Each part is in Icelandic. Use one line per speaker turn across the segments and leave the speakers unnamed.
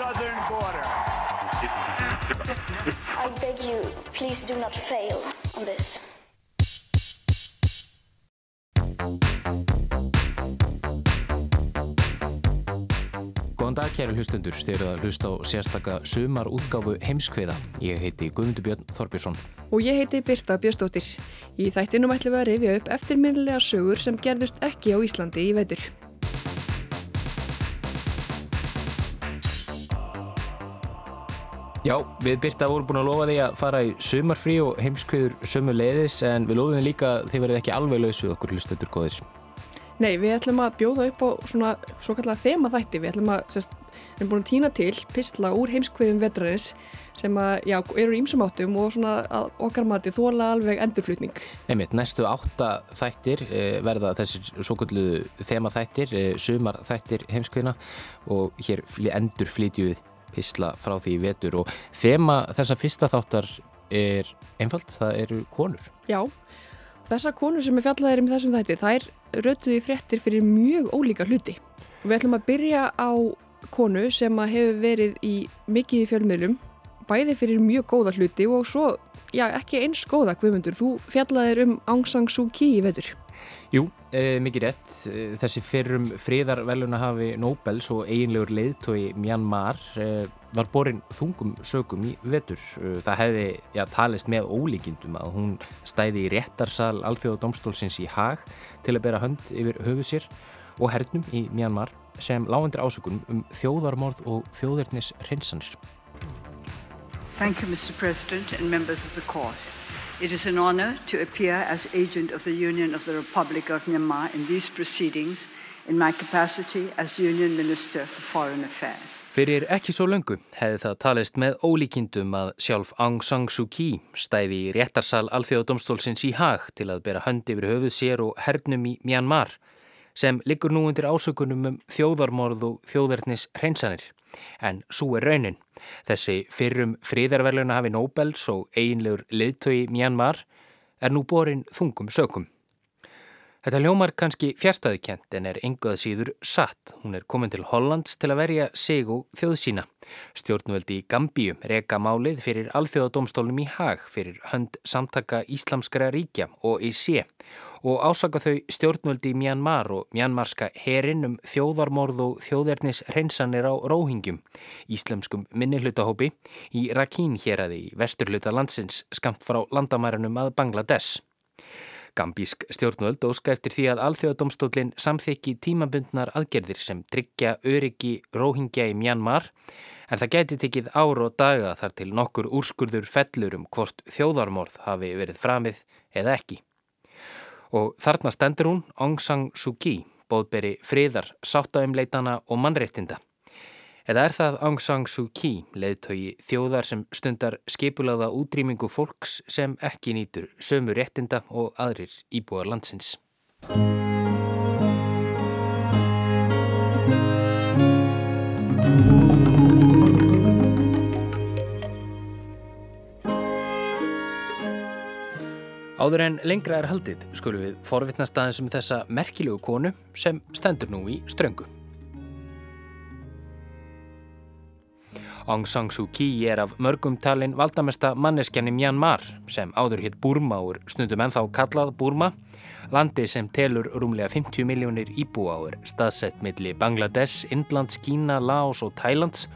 southern border.
I beg you, please do not fail on this.
Góðan dag kæru hlustundur, þeir eru að hlusta á sérstaka sumar útgáfu heimskveða. Ég heiti Guðmundur Björn Þorbjörnsson.
Og ég heiti Birta Björnsdóttir. Í þættinum ætlum við að rifja upp eftirminnilega sögur sem gerðust ekki á Íslandi í veitur.
Já, við Birta vorum búin að lofa því að fara í sumarfrí og heimskveður sömu leiðis en við lofum líka að þið verðið ekki alveg laus við okkur hlustundur góðir.
Nei, við ætlum að bjóða upp á svona svo kallega þema þætti. Við ætlum að, sérst, við erum búin að týna til pistla úr heimskveðum vetrarins sem að, já, eru ímsum áttum og svona að okkar mati þóla alveg endurflutning.
Einmitt, næstu átta þættir eh, verða þessir svo kallu þema þættir, eh, sumar þættir heimskveðina og hér fl pistla frá því í vetur og þema þessa fyrsta þáttar er einfalt, það eru konur.
Já, þessar konur sem er fjallaðir með þessum þætti, þær rötuði fréttir fyrir mjög ólíka hluti. Og við ætlum að byrja á konu sem hefur verið í mikið í fjölmiðlum, bæði fyrir mjög góða hluti og svo, já, ekki eins góða, Guðmundur, þú fjallaðir um Aung San Suu Kyi í vetur.
Jú, e, mikið rétt. E, þessi fyrrum friðarveluna hafi Nobels og eiginlegur leiðtói Myanmar e, var borin þungum sögum í vetur. Það hefði já, talist með ólíkindum að hún stæði í réttarsal alþjóðadómstólsins í hag til að bera hönd yfir höfu sér og hernum í Myanmar sem lágendur ásökunum um þjóðarmorð og þjóðernis hreinsanir.
Thank you, Mr. President and members of the court. It is an honor to appear as agent of the Union of the Republic of Myanmar in these proceedings in my capacity as Union Minister for Foreign Affairs.
Fyrir ekki svo löngu hefði það talist með ólíkindum að sjálf Aung San Suu Kyi stæði í réttarsal alþjóðadómstólsins í hag til að bera hönd yfir höfuð sér og hernum í Myanmar sem liggur nú undir ásökunum um þjóðarmorð og þjóðverðnis hreinsanir. En svo er raunin. Þessi fyrrum fríðarverluna hafi Nobels og einlegur liðtögi Myanmar er nú borin þungum sökum. Þetta ljómar kannski fjärstaðikent en er enguða síður satt. Hún er komin til Hollands til að verja sig og þjóð sína. Stjórnvöldi í Gambíu reka málið fyrir alþjóðadómstólum í hag fyrir hönd samtaka Íslamskara ríkja og í sé og ásaka þau stjórnvöldi í Myanmar og mjanmarska herinn um þjóðarmorð og þjóðernis hreinsanir á róhingjum, íslemskum minnihlutahópi í Rakhín héræði í vesturluta landsins skamt frá landamærunum að Bangladesh. Gambísk stjórnvöld óska eftir því að alþjóðadómstólinn samþykki tímabundnar aðgerðir sem tryggja öryggi róhingja í Myanmar en það geti tekið ár og daga þar til nokkur úrskurður fellur um hvort þjóðarmorð hafi verið framið eða ekki og þarna stendur hún Aung San Suu Kyi, bóðberi friðar, sáttaumleitana og mannreittinda. Eða er það Aung San Suu Kyi, leiðtögi þjóðar sem stundar skipulaða útrýmingu fólks sem ekki nýtur sömu réttinda og aðrir íbúar landsins. Áður en lengra er haldið skulum við forvittnast aðeins um þessa merkilegu konu sem stendur nú í ströngu. Aung San Suu Kyi er af mörgum talin valdamesta manneskjan í Myanmar sem áður hitt Burma og snundum ennþá kallað Burma, landi sem telur rúmlega 50 miljónir íbúa og er staðsett milli Bangladesh, Indlands, Kína, Laos og Thailands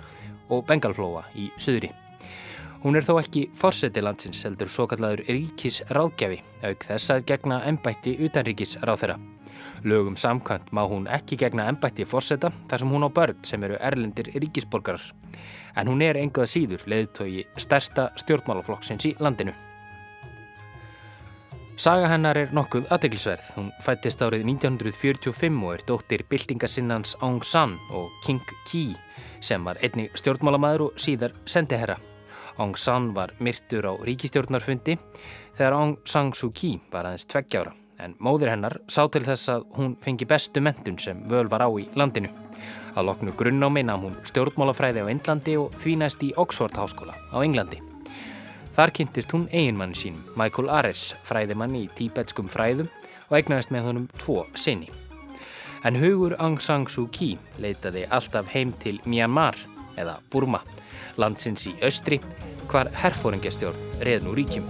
og Bengalflóa í söðri. Hún er þó ekki fórseti landsins heldur svo kallaður ríkis ráðgjafi auk þess að gegna ennbætti utanríkis ráðherra. Lögum samkvæmt má hún ekki gegna ennbætti fórseta þar sem hún á börn sem eru erlendir ríkisborgarar. En hún er engaða síður leðtói stærsta stjórnmálaflokksins í landinu. Saga hennar er nokkuð aðdeglisverð. Hún fættist árið 1945 og er dóttir byltingarsinnans Aung San og King Ki sem var einni stjórnmálamæður og síðar sendiherra. Aung San var myrtur á ríkistjórnarfundi þegar Aung San Suu Kyi var aðeins tveggjára en móðir hennar sá til þess að hún fengi bestu mentun sem völ var á í landinu. Að loknu grunnámi nam hún stjórnmálafræði á Indlandi og því næst í Oxford háskóla á Englandi. Þar kynntist hún eiginmanni sínum, Michael Ares, fræðimann í tíbetskum fræðum og egnaðist með honum tvo sinni. En hugur Aung San Suu Kyi leitaði alltaf heim til Myanmar, eða Burma, landsins í austri, hvar herfóringastjórn reð nú ríkjum.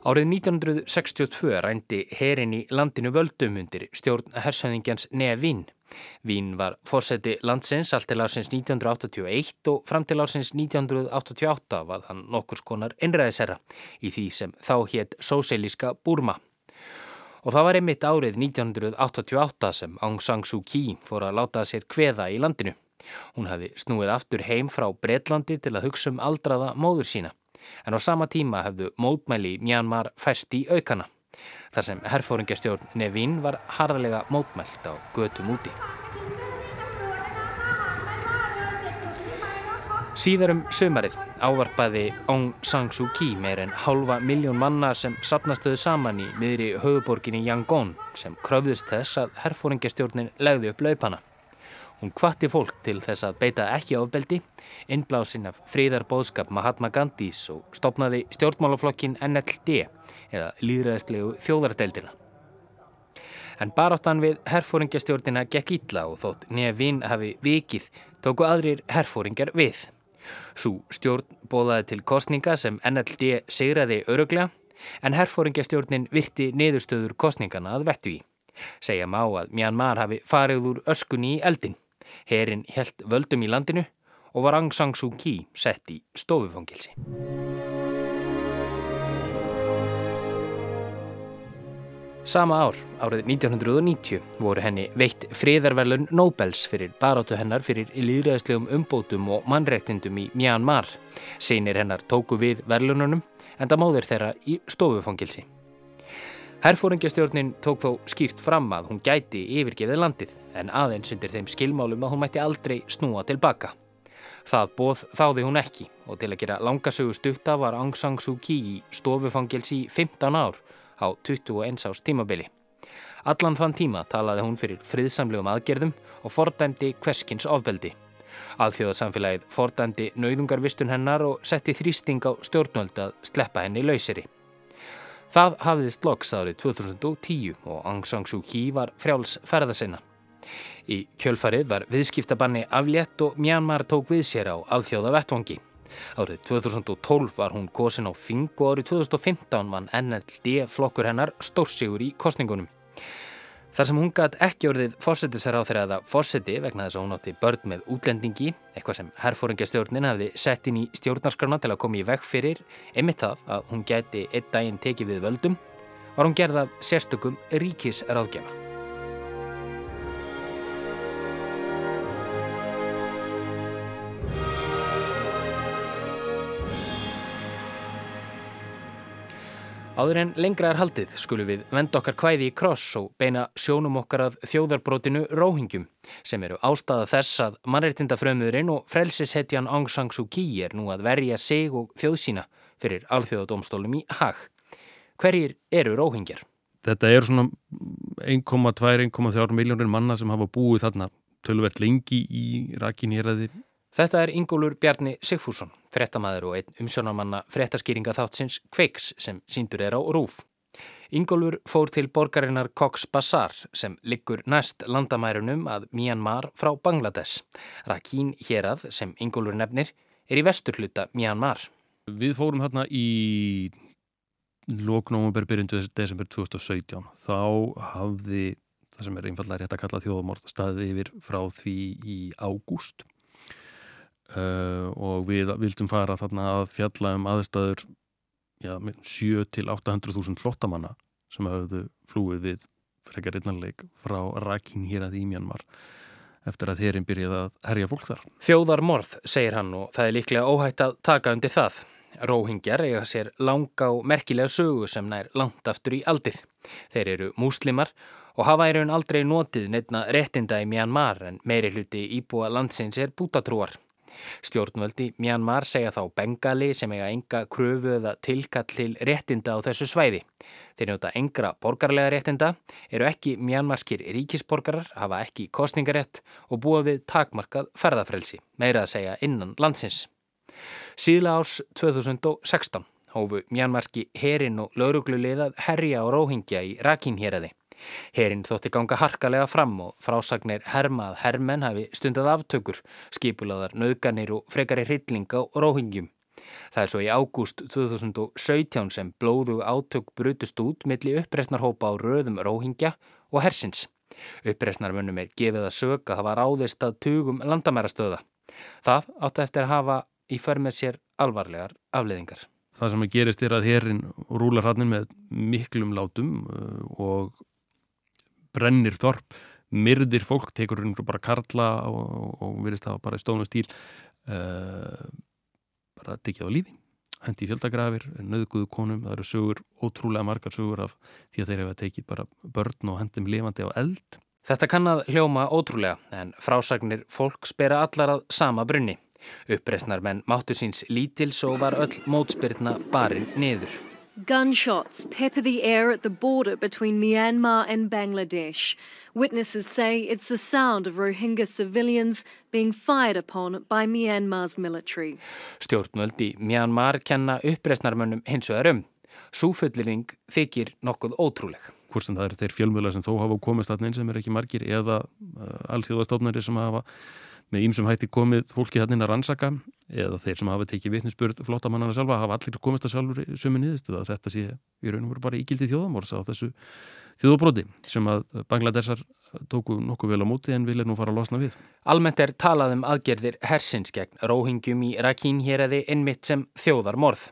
Árið 1962 rændi herin í landinu völdum undir stjórn hersöðingjans Nevin. Vín var fórseti landsins allt til ásins 1981 og fram til ásins 1988 var hann nokkurs konar einræðisera í því sem þá hétt Sósélíska Burma. Og það var einmitt árið 1988 sem Aung San Suu Kyi fór að láta sér kveða í landinu. Hún hafi snúið aftur heim frá Breitlandi til að hugsa um aldraða móður sína. En á sama tíma hefðu mótmæli Mjánmar fæst í aukana þar sem herfóringastjórn Nevín var harðlega mótmælt á götum úti. Síðarum sömarið ávarpaði Aung San Suu Kyi meir en halva miljón manna sem sapnastöðu saman í miðri höfuborginni Yangon sem kröfðist þess að herfóringastjórnin legði upp laupana. Hún kvatti fólk til þess að beita ekki ofbeldi, innblásin af fríðarbóðskap Mahatma Gandhis og stopnaði stjórnmálaflokkin NLD eða líðræðislegu þjóðardeldina. En baráttan við herfóringjastjórnina gekk ítla og þótt nýja vinn hafi vikið tóku aðrir herfóringjar við. Svo stjórn bóðaði til kostninga sem NLD segraði öruglega en herfóringjastjórnin virti niðurstöður kostningana að vettu í. Segja má að Myanmar hafi farið úr öskunni í eldin. Herin helt völdum í landinu og var Aung San Suu Kyi sett í stofufangilsi. Sama ár, árið 1990, voru henni veitt friðarverlun Nobels fyrir barátu hennar fyrir líðræðislegum umbótum og mannrektindum í Myanmar. Seinir hennar tóku við verlununum en það móður þeirra í stofufangilsi. Herfóringjastjórnin tók þó skýrt fram að hún gæti yfirgefið landið en aðeins undir þeim skilmálum að hún mætti aldrei snúa tilbaka. Það bóð þáði hún ekki og til að gera langasögu stutta var Aung San Suu Kyi í stofufangilsi í 15 ár á 21 árs tímabili. Allan þann tíma talaði hún fyrir friðsamlegum aðgerðum og fordæmdi hverskins ofbeldi. Alþjóðarsamfélagið fordæmdi nauðungarvistun hennar og setti þrýsting á stjórnvöld að sleppa henni lauseri. Það hafiðist loks árið 2010 og Aung San Suu Kyi var frjáls ferðasinna. Í kjölfarið var viðskiptabanni aflétt og Myanmar tók við sér á alþjóða vettvangi. Árið 2012 var hún kosin á Þing og árið 2015 vann NLD flokkur hennar stórsigur í kostningunum. Þar sem hún gætt ekki orðið fórsetisar á þeirra eða fórseti vegna þess að hún átti börn með útlendingi, eitthvað sem herrfóringastjórnin hafði sett inn í stjórnarskrana til að koma í veg fyrir, einmitt það að hún gæti einn daginn tekið við völdum, var hún gerð af sérstökum ríkisráðgjafa. Áður en lengra er haldið skulum við venda okkar kvæði í kross og beina sjónum okkar að þjóðarbrotinu róhingjum sem eru ástæða þess að mannreitindafröðmuðurinn og frelsishetjan Aung San Suu Kyi er nú að verja sig og þjóðsína fyrir alþjóðadómstólum í hag. Hverjir eru róhingjar?
Þetta eru svona 1,2-1,3 miljónir manna sem hafa búið þarna tölvert lengi í rakinýraði
Þetta er Ingólur Bjarni Sigfússon, frettamæður og einn umsjónarmanna frettaskýringa þáttsins Kveiks sem síndur er á Rúf. Ingólur fór til borgarinnar Cox Bazar sem liggur næst landamærunum að Myanmar frá Bangladesh. Rakhín hérað sem Ingólur nefnir er í vesturhluta Myanmar.
Við fórum hérna í lóknómumber byrjundu desember 2017. Þá hafði það sem er einfallega rétt að kalla þjóðamort staðið yfir frá því í ágúst uh, og við vildum fara þarna að fjalla um aðstæður ja, 7 til 800.000 flottamanna sem hafðu flúið við frekar innanleik frá Rakin hér að Ímjanmar eftir að þeirrin byrjaði að herja fólk þar.
Þjóðarmorð, segir hann og það er líklega óhætt að taka undir það. Róhingjar eiga sér langa og merkilega sögu sem nær langt aftur í aldir. Þeir eru múslimar og hafa í raun aldrei notið nefna réttinda í Myanmar en meiri hluti íbúa landsins er bútatrúar. Stjórnvöldi Myanmar segja þá Bengali sem eiga enga kröfu eða tilkall til réttinda á þessu svæði. Þeir njóta engra borgarlega réttinda, eru ekki mjánmarskir ríkisborgarar, hafa ekki kostningarétt og búa við takmarkað ferðafrelsi, meira að segja innan landsins. Síðla árs 2016 hófu mjánmarski herin og lauruglulegað herja og róhingja í Rakinheraði. Herin þótti ganga harkalega fram og frásagnir hermað hermenn hafi stundað aftökur, skipulaðar, nöðganir og frekari hryllinga og róhingjum. Það er svo í ágúst 2017 sem blóðu átök brutust út milli uppreysnarhópa á röðum róhingja og hersins. Uppreysnarmönnum er gefið að söka að hafa ráðist að tugum landamærastöða. Það áttu eftir að hafa í för með sér alvarlegar afleðingar.
Það sem að gerist er að herin rúlar hann með miklum látum uh, og brennir þorp, myrðir fólk, tekur hún bara karla og, og virðist það bara í stónu stíl uh, bara tekið á lífi hendi í fjöldagrafir, nöðguðu konum það eru sögur, ótrúlega margar sögur af því að þeir hefa tekið bara börn og hendum lifandi á eld.
Þetta kann að hljóma ótrúlega en frásagnir fólk spera allar að sama brunni. Uppreysnar menn máttu síns lítils og var öll mótspyrna barinn niður.
Gunshots pepper the air at the border between Myanmar and Bangladesh. Witnesses say it's the sound of Rohingya civilians being fired upon by Myanmar's military.
Stjórnvöld í Myanmar kenna uppreysnarmönnum hins vegar um. Súfullering þykir nokkuð ótrúleg.
Hvort sem það eru þeir fjölmjöla sem þó hafa komist að neins sem er ekki margir eða uh, alþjóðastofnari sem hafa með ímsum hætti komið fólki þannig að rannsaka eða þeir sem hafa tekið vitnisspörð flottamannana sjálfa hafa allir komist að sjálfur sömu niðurstu að þetta sé í raun og veru bara ígildi þjóðamórs á þessu þjóðabróti sem að Bangladesar tóku nokkuð vel á móti en vilja nú fara að losna við.
Almennt er talað um aðgerðir hersins gegn róhingjum í Rakin hér eða innmitt sem þjóðarmorð.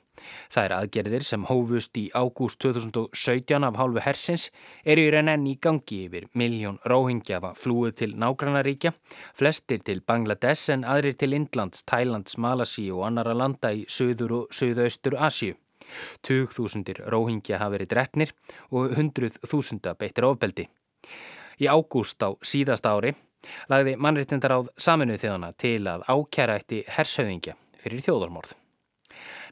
Það er aðgerðir sem hófust í ágúst 2017 af hálfu hersins eru í raun enn í gangi yfir miljón róhingjafa flúið til nágrannaríkja, flestir til Bangladesh en aðrir til Indlands, Thailands, Malasi og annara landa í söður og söðaustur Asju. Tugþúsundir róhingja hafa verið drefnir og hundruð þúsunda beittir ofbeldi. Í ágúst á síðast ári lagði mannréttindar áð saminuð þjóðana til að ákjæra eitt hershauðingja fyrir þjóðarmorð.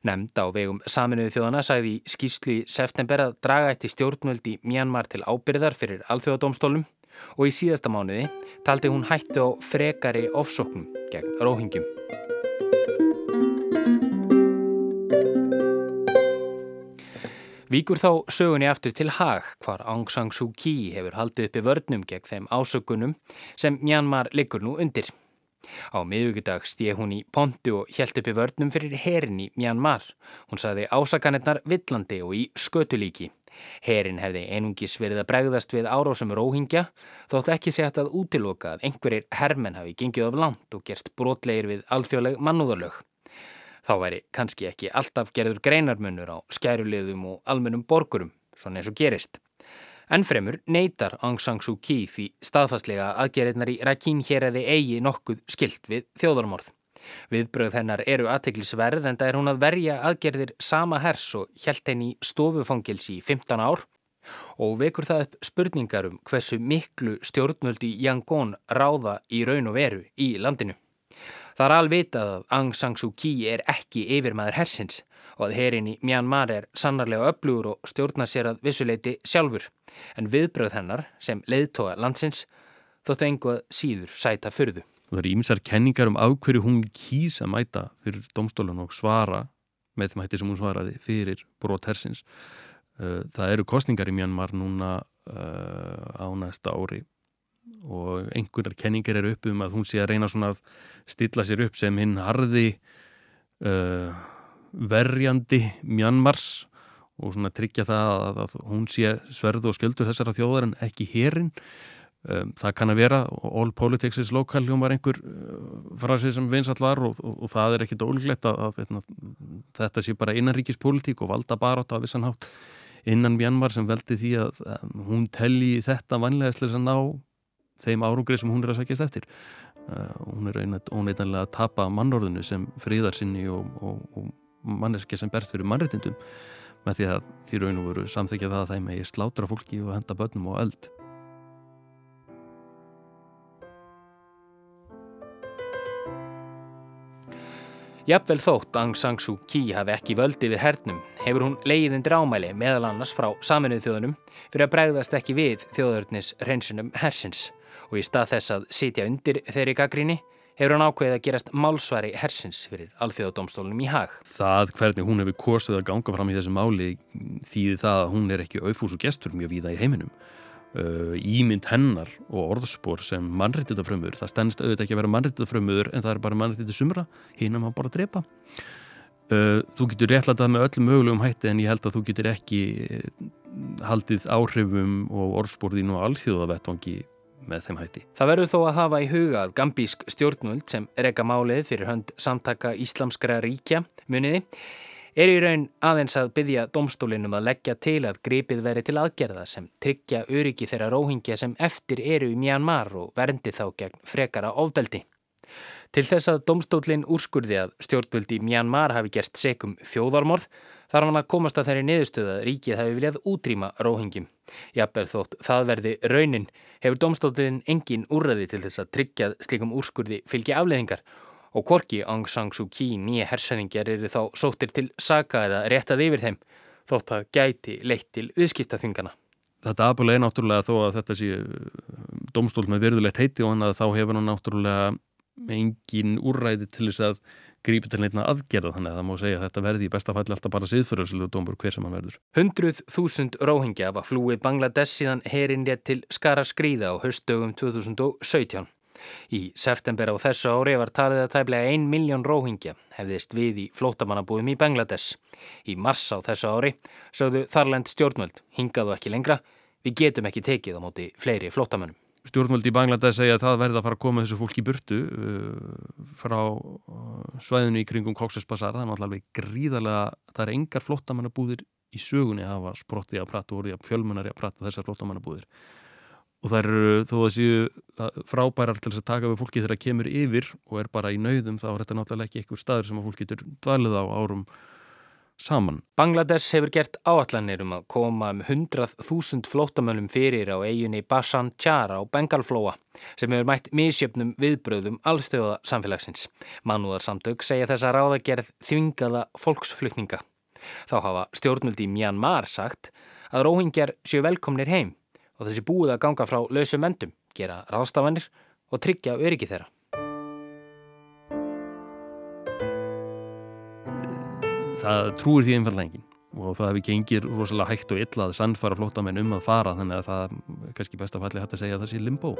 Nemnd á vegum saminuðu þjóðana sagði í skýslu í september að draga eitt í stjórnvöldi Myanmar til ábyrðar fyrir alþjóðadómstólum og í síðasta mánuði taldi hún hættu á frekari ofsóknum gegn róhingjum. Víkur þá sögunni aftur til Haag hvar Aung San Suu Kyi hefur haldið uppi vörnum gegn þeim ásökunum sem Myanmar liggur nú undir. Á miðugudag stíð hún í pontu og hjælt uppi vörnum fyrir herin í Myanmar. Hún saði ásakanirnar villandi og í skötulíki. Herin hefði einungis verið að bregðast við árásum róhingja þótt ekki segt að útiloka að einhverjir hermenn hafi gengið af land og gerst brotlegir við alþjóðleg mannúðarlög. Þá væri kannski ekki alltaf gerður greinarmunur á skærulegðum og almennum borgurum, svona eins og gerist. Ennfremur neytar Aung San Suu Kyi því staðfastlega aðgerðnar í Rakin hér eða eigi nokkuð skilt við þjóðarmorð. Viðbröð hennar eru aðteglisverð en það er hún að verja aðgerðir sama hers og hjælt henni í stofufangilsi í 15 ár og vekur það upp spurningar um hversu miklu stjórnvöldi Yangon ráða í raun og veru í landinu. Það er alvitað að Aung San Suu Kyi er ekki yfirmaður hersins og að herin í Myanmar er sannarlega öflugur og stjórna sér að vissuleiti sjálfur en viðbröð hennar sem leiðtóa landsins þóttu enguð síður sæta fyrðu.
Það eru ímsar kenningar um ákverju hún kýsa að mæta fyrir domstólun og svara með þeim hætti sem hún svaraði fyrir brot hersins. Uh, það eru kostningar í Myanmar núna uh, á næsta ári og einhverjar kenningar eru upp um að hún sé að reyna svona að stilla sér upp sem hinn harði uh, verjandi Myanmars og svona tryggja það að, að hún sé sverðu og sköldur þessara þjóðar en ekki hérin um, það kann að vera all politics is local hún var einhver uh, frasi sem vinsall var og, og, og það er ekkit ólglegt að, að, að þetta sé bara innanríkispolítík og valda bara átt af vissan hátt innan Myanmar sem veldi því að hún telli þetta vanlega sless að ná þeim árugrið sem hún er að sækjast eftir. Uh, hún er óneitanlega að tapa mannorðinu sem friðar sinni og, og, og manneski sem berst fyrir mannréttindum með því að í raun og veru samþykja það að þeim eigi slátra fólki og henda börnum og eld.
Jafnvel þótt Aung San Suu Kyi hafi ekki völdi við hernum hefur hún leiðin drámæli meðal annars frá saminuð þjóðunum fyrir að bregðast ekki við þjóðurnis hreinsunum hersins og í stað þess að sitja undir þeirri gaggríni hefur hann ákveðið að gerast málsværi hersins fyrir alþjóðadómstólunum í hag.
Það hvernig hún hefur kosið að ganga fram í þessu máli þýði það að hún er ekki auðfús og gestur mjög víða í heiminum uh, ímynd hennar og orðspor sem mannrættitafrömmur það stennst auðvitað ekki að vera mannrættitafrömmur en það er bara mannrættitasumra hinn að maður bara drepa uh, þú getur réttlatað með öllum mögulegum hætti en ég held að þú getur ekki eh, haldið áhrifum og orðsporðin og alþjóðavettvangi með þeim hætti.
Það verður þó að hafa í huga að gambísk stjórnvöld sem reyka málið fyrir hönd samtaka Íslamskra ríkja muniði er í raun aðeins að byggja domstólinum að leggja til að gripið veri til aðgerða sem tryggja öryggi þeirra róhingja sem eftir eru í Myanmar og verndi þá gegn frekara ofbeldi. Til þess að domstólinn úrskurði að stjórnvöldi Myanmar hafi gerst sekum þjóðarmorð þarf hann að komast að þeirri niðurstöðu að ríkið hafi viljað útrýma róhingjum. Jafnvel þótt það verði raunin hefur domstólinn engin úrraði til þess að tryggjað slikum úrskurði fylgi afleðingar og korki Aung San Suu Kyi nýja hersæðingjar eru þá sóttir til saka eða réttað yfir þeim þótt að gæti leitt til viðskiptaþingana.
Þetta aðbúlega er náttúrulega þó að þetta sé um, domstól með verðulegt heiti og hann að þá hefur hann náttúrulega engin úrræði til þess að grípi til neitna aðgerða þannig að það má segja að þetta verði í besta falli alltaf bara siðfyrðslu dómur hver sem hann verður.
Hundruð þúsund róhingja var flúið Bangladesh síðan herinn rétt til skara skrýða á höstdögum 2017. Í september á þessu ári var talið að tæplega 1 miljón róhingja hefðist við í flótamannabúðum í Bangladesh. Í mars á þessu ári sögðu Þarland stjórnvöld, hingaðu ekki lengra, við getum ekki tekið á móti fleiri flótamannum.
Stjórnvöldi í Bangladesh segja að það verði að fara að koma þessu fólki í burtu uh, frá uh, svæðinu í kringum Cox's Bazar. Það er náttúrulega gríðarlega, það er engar flottamannabúðir í sögunni að hafa sprottið að prata og orðið að fjölmunari að prata þessar flottamannabúðir og það eru þó að séu frábærar til þess að taka við fólki þegar það kemur yfir og er bara í nauðum þá er þetta náttúrulega ekki eitthvað staður sem að fólk getur dvalið á árum saman.
Bangladesh hefur gert áallanir um að koma um 100.000 flótamönnum fyrir á eiginni Basan Chara á Bengalflóa sem hefur mætt misjöfnum viðbröðum alþjóða samfélagsins. Mannúðarsamtök segja þess að ráðagerð þvingaða fólksflutninga. Þá hafa stjórnuldi í Myanmar sagt að róhingjar séu velkomnir heim og þessi búið að ganga frá lausum endum, gera ráðstafanir og tryggja öryggi þeirra.
Það trúir því einfallega enginn og það hefur gengir rosalega hægt og illa að sannfara flótamenn um að fara þannig að það er kannski best að falli hægt að segja að það sé limbo.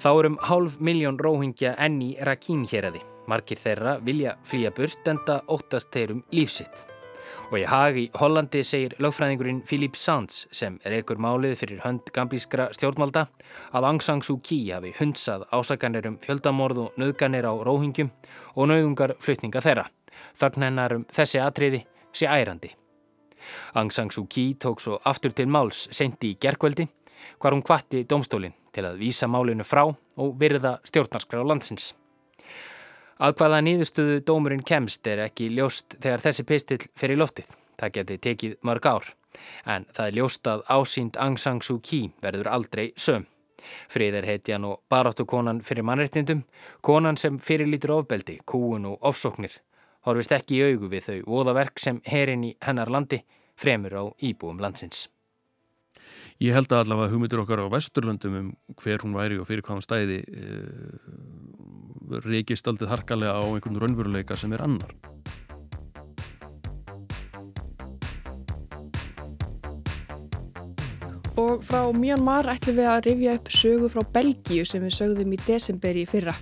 Þá erum hálf miljón róhingja enni Rakín hér aði. Markir þeirra vilja flýja burt enda óttast þeirrum lífsitt. Og í hag í Hollandi segir lögfræðingurinn Philip Sands sem er ekkur málið fyrir hönd gambískra stjórnvalda að Aung San Suu Kyi hafi hundsað ásakanir um fjöldamorð og nöðganir á róhingjum og nöðungar flutninga þeirra. Þagn hennar um þessi atriði sé ærandi. Aung San Suu Kyi tók svo aftur til máls sendi í gerkveldi hvar hún kvatti domstólinn til að vísa málinu frá og virða stjórnarskrá landsins. Að hvaða nýðustuðu dómurinn kemst er ekki ljóst þegar þessi pistill fer í loftið. Það geti tekið mörg ár. En það er ljóst að ásýnd Aung San Suu Kyi verður aldrei söm. Friðar heitjan og baráttu konan fyrir mannreitnindum, konan sem fyrirlítur ofbeldi, kúun og ofsóknir. Horfist ekki í augu við þau voðaverk sem herin í hennar landi fremur á íbúum landsins.
Ég held að allavega hugmyndur okkar á Vesturlöndum um hver hún væri og fyrir hvaðan stæði uh, reykist aldrei harkalega á einhvern raunveruleika sem er annar.
Og frá Myanmar ætlum við að rifja upp sögu frá Belgíu sem við sögðum í desember í fyrra.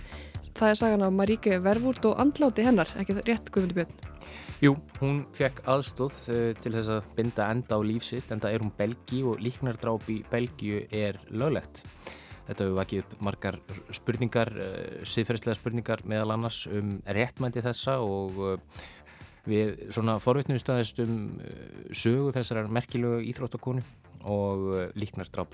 Það er sagan af Maríke Vervúrt og andláti hennar, ekki rétt Guðmundur Björn?
Jú, hún fekk aðstóð uh, til þess að binda enda á lífsitt, enda er hún Belgi og líknardráp í Belgíu er löglegt. Þetta hefur vakið upp margar spurningar, uh, siðferðslega spurningar meðal annars um réttmændi þessa og uh, Við svona forvittnumstæðist um uh, sögu þessar merkilögu íþróttakonu og uh, líknarstráp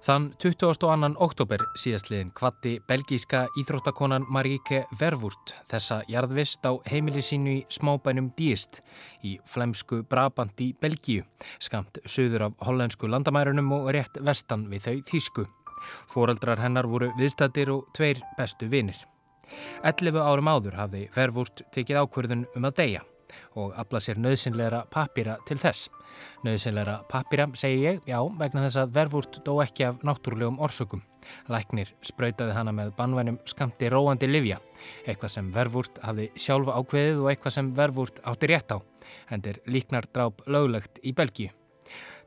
Þann 22. oktober síðastliðin kvatti belgíska íþróttakonan Maríke Vervurt þessa jarðvist á heimili sínu í smábænum Díist í flemsku Brabant í Belgíu, skamt söður af hollensku landamærunum og rétt vestan við þau Þísku. Fóreldrar hennar voru viðstættir og tveir bestu vinir. 11 árum áður hafði Vervurt tekið ákverðun um að deyja og afla sér nöðsynleira pappýra til þess. Nöðsynleira pappýra segi ég, já, vegna þess að verfúrt dó ekki af náttúrulegum orsökum. Læknir spröytaði hana með banvænum skamti róandi livja, eitthvað sem verfúrt hafði sjálfa ákveðið og eitthvað sem verfúrt átti rétt á, hendir líknar dráp löglegt í Belgíu.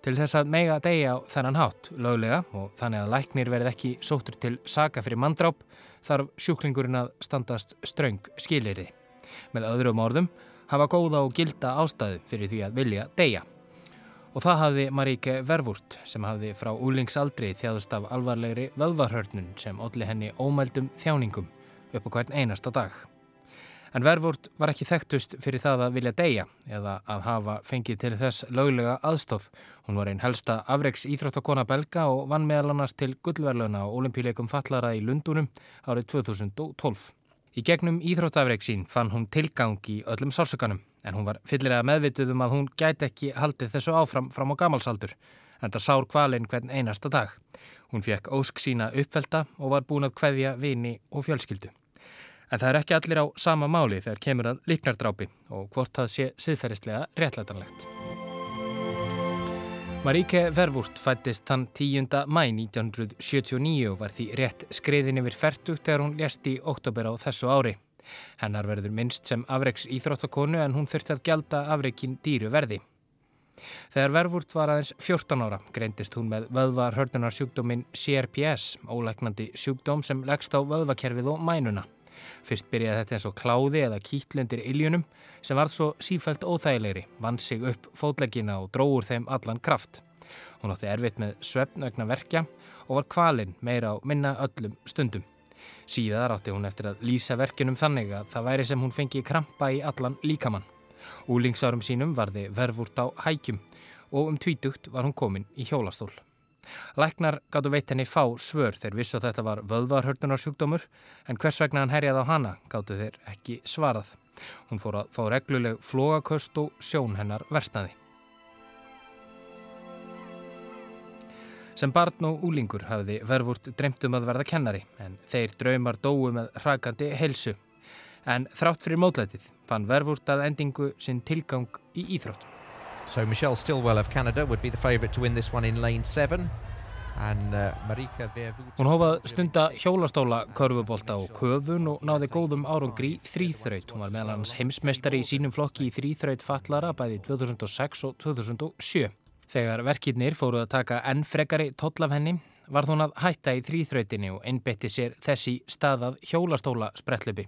Til þess að mega degja á þennan hátt, löglega, og þannig að læknir verið ekki sótur til saga fyrir manndráp, þarf sjúklingurinn að standast ströng skilirði. Með öðrum orðum hafa góða og gilda ástæðu fyrir því að vilja deyja. Og það hafði Maríke Vervurt sem hafði frá úlingsaldri þjáðust af alvarlegri vöðvarhörnun sem olli henni ómældum þjáningum upp á hvern einasta dag. En Vervurt var ekki þekktust fyrir það að vilja deyja eða að hafa fengið til þess löglega aðstóð. Hún var einn helsta afreiks íþróttakona belga og vann meðal annars til gullverluna og olimpíleikum fallara í Lundunum árið 2012. Í gegnum íþróttafreik sín fann hún tilgang í öllum sársökanum en hún var fyllilega meðvituð um að hún gæti ekki haldið þessu áfram fram á gamalsaldur en það sár kvalinn hvern einasta dag. Hún fekk ósk sína uppfelta og var búin að kveðja vini og fjölskyldu. En það er ekki allir á sama máli þegar kemur að líknardrápi og hvort það sé siðferðislega réttlætanlegt. Maríke Vervurt fættist þann 10. mæ 1979 og var því rétt skreiðin yfir færtugt þegar hún lést í oktober á þessu ári. Hennar verður minnst sem afreiks íþróttakonu en hún þurfti að gjalda afreikin dýru verði. Þegar Vervurt var aðeins 14 ára greindist hún með vöðvar hördunarsjúkdómin CRPS, ólegnandi sjúkdóm sem leggst á vöðvakerfið og mænuna. Fyrst byrjaði þetta eins og kláði eða kýtlendir iljunum sem varð svo sífælt óþægilegri, vann sig upp fótleggina og dróður þeim allan kraft. Hún átti erfitt með svefnögna verkja og var kvalinn meira á minna öllum stundum. Síðar átti hún eftir að lýsa verkinum þannig að það væri sem hún fengi krampa í allan líkamann. Úlingsárum sínum varði verfúrt á hækjum og um tvítugt var hún komin í hjólastól. Læknar gáttu veit henni fá svör þegar vissu að þetta var vöðvarhördunarsjúkdómur en hvers vegna hann herjaði á hana gáttu þeir ekki svarað. Hún fór að fá regluleg flogaköst og sjón hennar verstaði. Sem barn og úlingur hafði verfurt dreymtum að verða kennari en þeir draumar dói með hrakandi helsu. En þrátt fyrir mótlætið fann verfurt að endingu sinn tilgang í íþróttum.
So Michelle Stillwell of Canada would be the favourite to win this one in lane 7. Uh,
Hún hófað stunda hjólastóla, körfubólta og köfun og náði góðum árangri þrýþraut. Hún var meðal hans heimsmeistari í sínum flokki í þrýþraut fallara bæði 2006 og 2007. Þegar verkirnir fóruð að taka enn frekari toll af henni var hún að hætta í þrýþrautinni og einbetti sér þessi staðað hjólastóla sprettlöpi.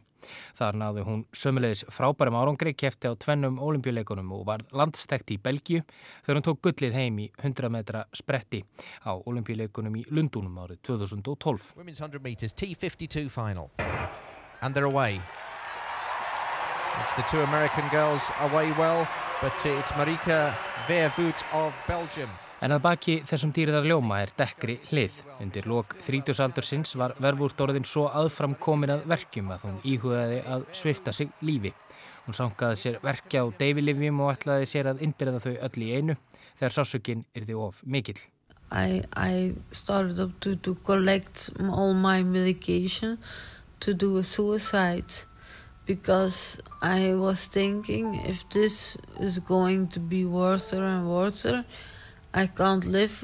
Þar náðu hún sömulegis frábærum árangri, kefti á tvennum olimpíuleikunum og var landstækt í Belgíu þegar hún tók gullið heim í 100 metra spretti á olimpíuleikunum í Lundunum árið 2012.
Women's 100 meters T52 final and they're away. It's the two American girls away well but it's Marika Vervoet of Belgium
En að baki þessum dýriðar ljóma er dekkri hlið. Undir lok þrítusaldur sinns var verfúrt orðin svo aðfram komin að verkjum að hún íhugaði að svifta sig lífi. Hún sangaði sér verkja á deyfilifjum og ætlaði sér að innbyrða þau öll í einu þegar sásökinn yrði of mikill.
I, I started up to, to collect all my medication to do a suicide because I was thinking if this is going to be worse and worse I can't live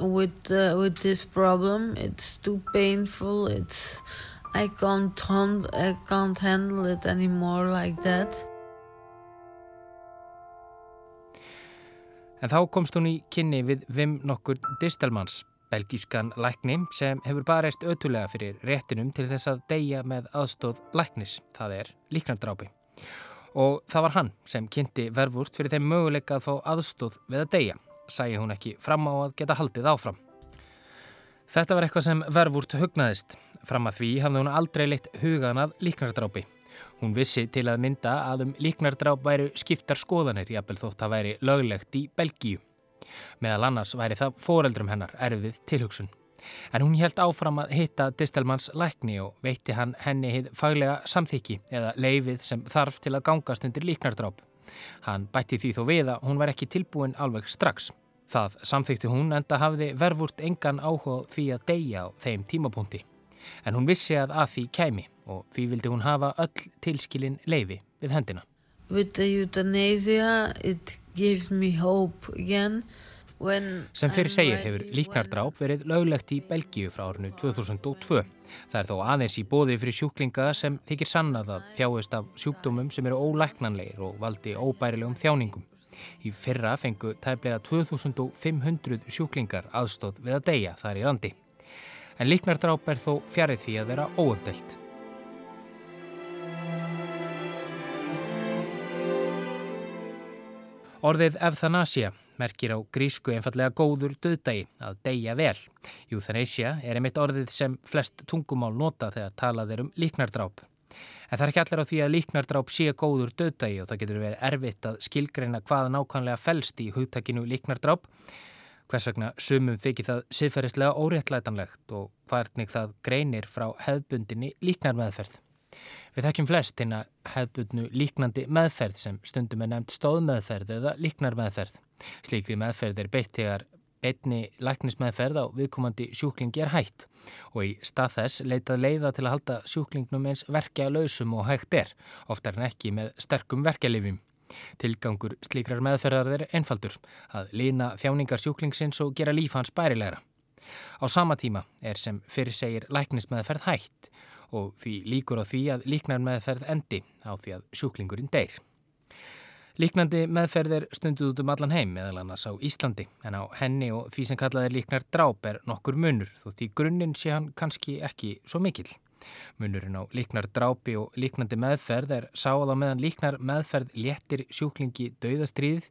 with uh, with this problem. It's too painful. It's I can't I can't handle it anymore like that.
En þá komst hún í kynni við Vim nokkur Distelmans, belgískan lækni sem hefur bara reist ötulega fyrir réttinum til þess að deyja með aðstóð læknis, það er líknardrápi. Og það var hann sem kynnti verfurt fyrir þeim möguleika að fá aðstóð við að deyja sæi hún ekki fram á að geta haldið áfram. Þetta var eitthvað sem verfúrt hugnaðist. Fram að því hafði hún aldrei leitt hugan að líknardrápi. Hún vissi til að mynda að um líknardráp væru skiptar skoðanir jafnvel þótt að væri löglegt í Belgíu. Meðal annars væri það foreldrum hennar erfið tilhugsun. En hún held áfram að hitta Distelmanns lækni og veitti hann henni hitt faglega samþykki eða leifið sem þarf til að gangast undir líknardráp. Hann bætti því þó við að hún var ekki tilbúin alveg strax. Það samþykti hún enda hafði verfurt engan áhuga því að deyja á þeim tímapunkti. En hún vissi að að því kæmi og því vildi hún hafa öll tilskilin leifi við hendina.
With the euthanasia it gives me hope again.
Sem fyrir segir hefur líknardráp verið löglegt í Belgíu frá árinu 2002. Það er þó aðeins í bóði fyrir sjúklinga sem þykir sannað að þjáist af sjúkdómum sem eru ólæknanleir og valdi óbærilegum þjáningum. Í fyrra fengu tæplega 2500 sjúklingar aðstóð við að deyja þar í landi. En líknardráp er þó fjarið því að vera óumdelt. Orðið efthanasia merkir á grísku einfallega góður döðdægi að deyja vel. Euthanasia er einmitt orðið sem flest tungumál nota þegar talað er um líknardráp. En það er ekki allir á því að líknardráp sé góður döðdægi og það getur verið erfitt að skilgreina hvaða nákvæmlega fælst í hugtakinu líknardráp. Hvers vegna sumum þykir það siðferðislega óréttlætanlegt og hvernig það greinir frá hefðbundinni líknarmeðferð. Við þekkjum flest hérna hefðbundnu líknandi meðferð sem stundum er nefnt stóðmeðferð eða líknarmeðferð. Slíkri meðferð er beitt þegar Einni læknismæðferð á viðkomandi sjúklingi er hægt og í stað þess leitað leiða til að halda sjúklingnum eins verkja lausum og hægt er, oftar en ekki með sterkum verkjalifjum. Tilgangur slíkrar meðferðar er einfaldur, að lína þjáningar sjúklingsins og gera líf hans bærilegra. Á sama tíma er sem fyrir segir læknismæðferð hægt og því líkur á því að líknar meðferð endi á því að sjúklingurinn deyr. Líknandi meðferð er stunduð út um allan heim meðal annars á Íslandi en á henni og því sem kallað er líknar dráp er nokkur munur þó því grunninn sé hann kannski ekki svo mikill. Munurinn á líknar drápi og líknandi meðferð er sáð á meðan líknar meðferð léttir sjúklingi dauðastriðið